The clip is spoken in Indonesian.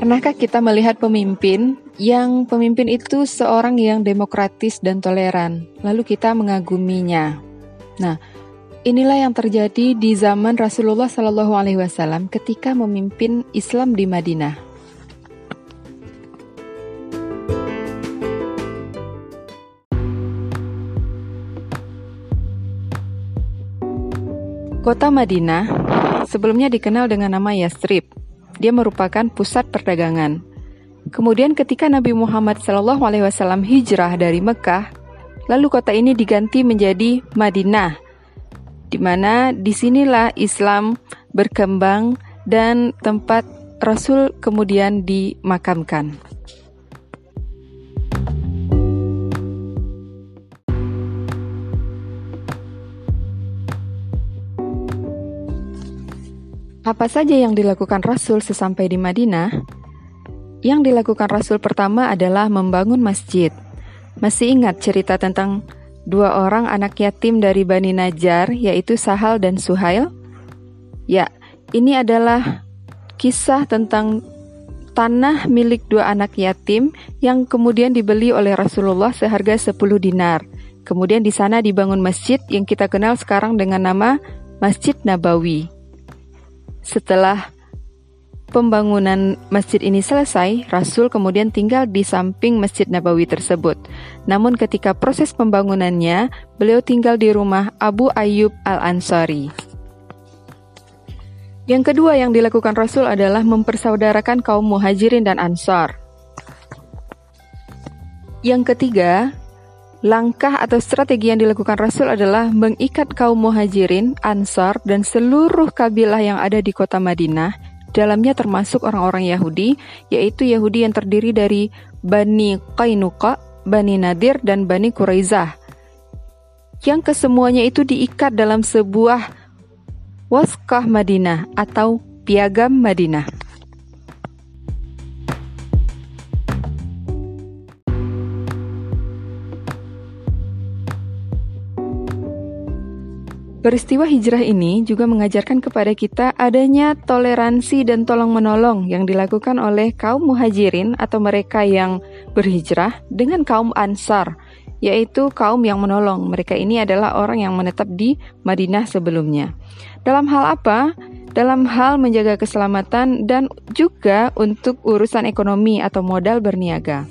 Pernahkah kita melihat pemimpin yang pemimpin itu seorang yang demokratis dan toleran, lalu kita mengaguminya? Nah, inilah yang terjadi di zaman Rasulullah Shallallahu Alaihi Wasallam ketika memimpin Islam di Madinah. Kota Madinah sebelumnya dikenal dengan nama Yastrib dia merupakan pusat perdagangan. Kemudian ketika Nabi Muhammad SAW hijrah dari Mekah, lalu kota ini diganti menjadi Madinah, di mana di sinilah Islam berkembang dan tempat Rasul kemudian dimakamkan. Apa saja yang dilakukan Rasul sesampai di Madinah? Yang dilakukan Rasul pertama adalah membangun masjid. Masih ingat cerita tentang dua orang anak yatim dari Bani Najjar, yaitu Sahal dan Suhail? Ya, ini adalah kisah tentang tanah milik dua anak yatim yang kemudian dibeli oleh Rasulullah seharga 10 dinar. Kemudian di sana dibangun masjid yang kita kenal sekarang dengan nama Masjid Nabawi. Setelah pembangunan masjid ini selesai, Rasul kemudian tinggal di samping Masjid Nabawi tersebut. Namun ketika proses pembangunannya, beliau tinggal di rumah Abu Ayyub Al-Ansari. Yang kedua yang dilakukan Rasul adalah mempersaudarakan kaum muhajirin dan ansar. Yang ketiga, Langkah atau strategi yang dilakukan Rasul adalah mengikat kaum muhajirin, ansar, dan seluruh kabilah yang ada di kota Madinah, dalamnya termasuk orang-orang Yahudi, yaitu Yahudi yang terdiri dari Bani Qainuqa, Bani Nadir, dan Bani Quraizah. Yang kesemuanya itu diikat dalam sebuah waskah Madinah atau piagam Madinah. Peristiwa hijrah ini juga mengajarkan kepada kita adanya toleransi dan tolong-menolong yang dilakukan oleh kaum muhajirin atau mereka yang berhijrah dengan kaum ansar, yaitu kaum yang menolong. Mereka ini adalah orang yang menetap di Madinah sebelumnya. Dalam hal apa? Dalam hal menjaga keselamatan dan juga untuk urusan ekonomi atau modal berniaga.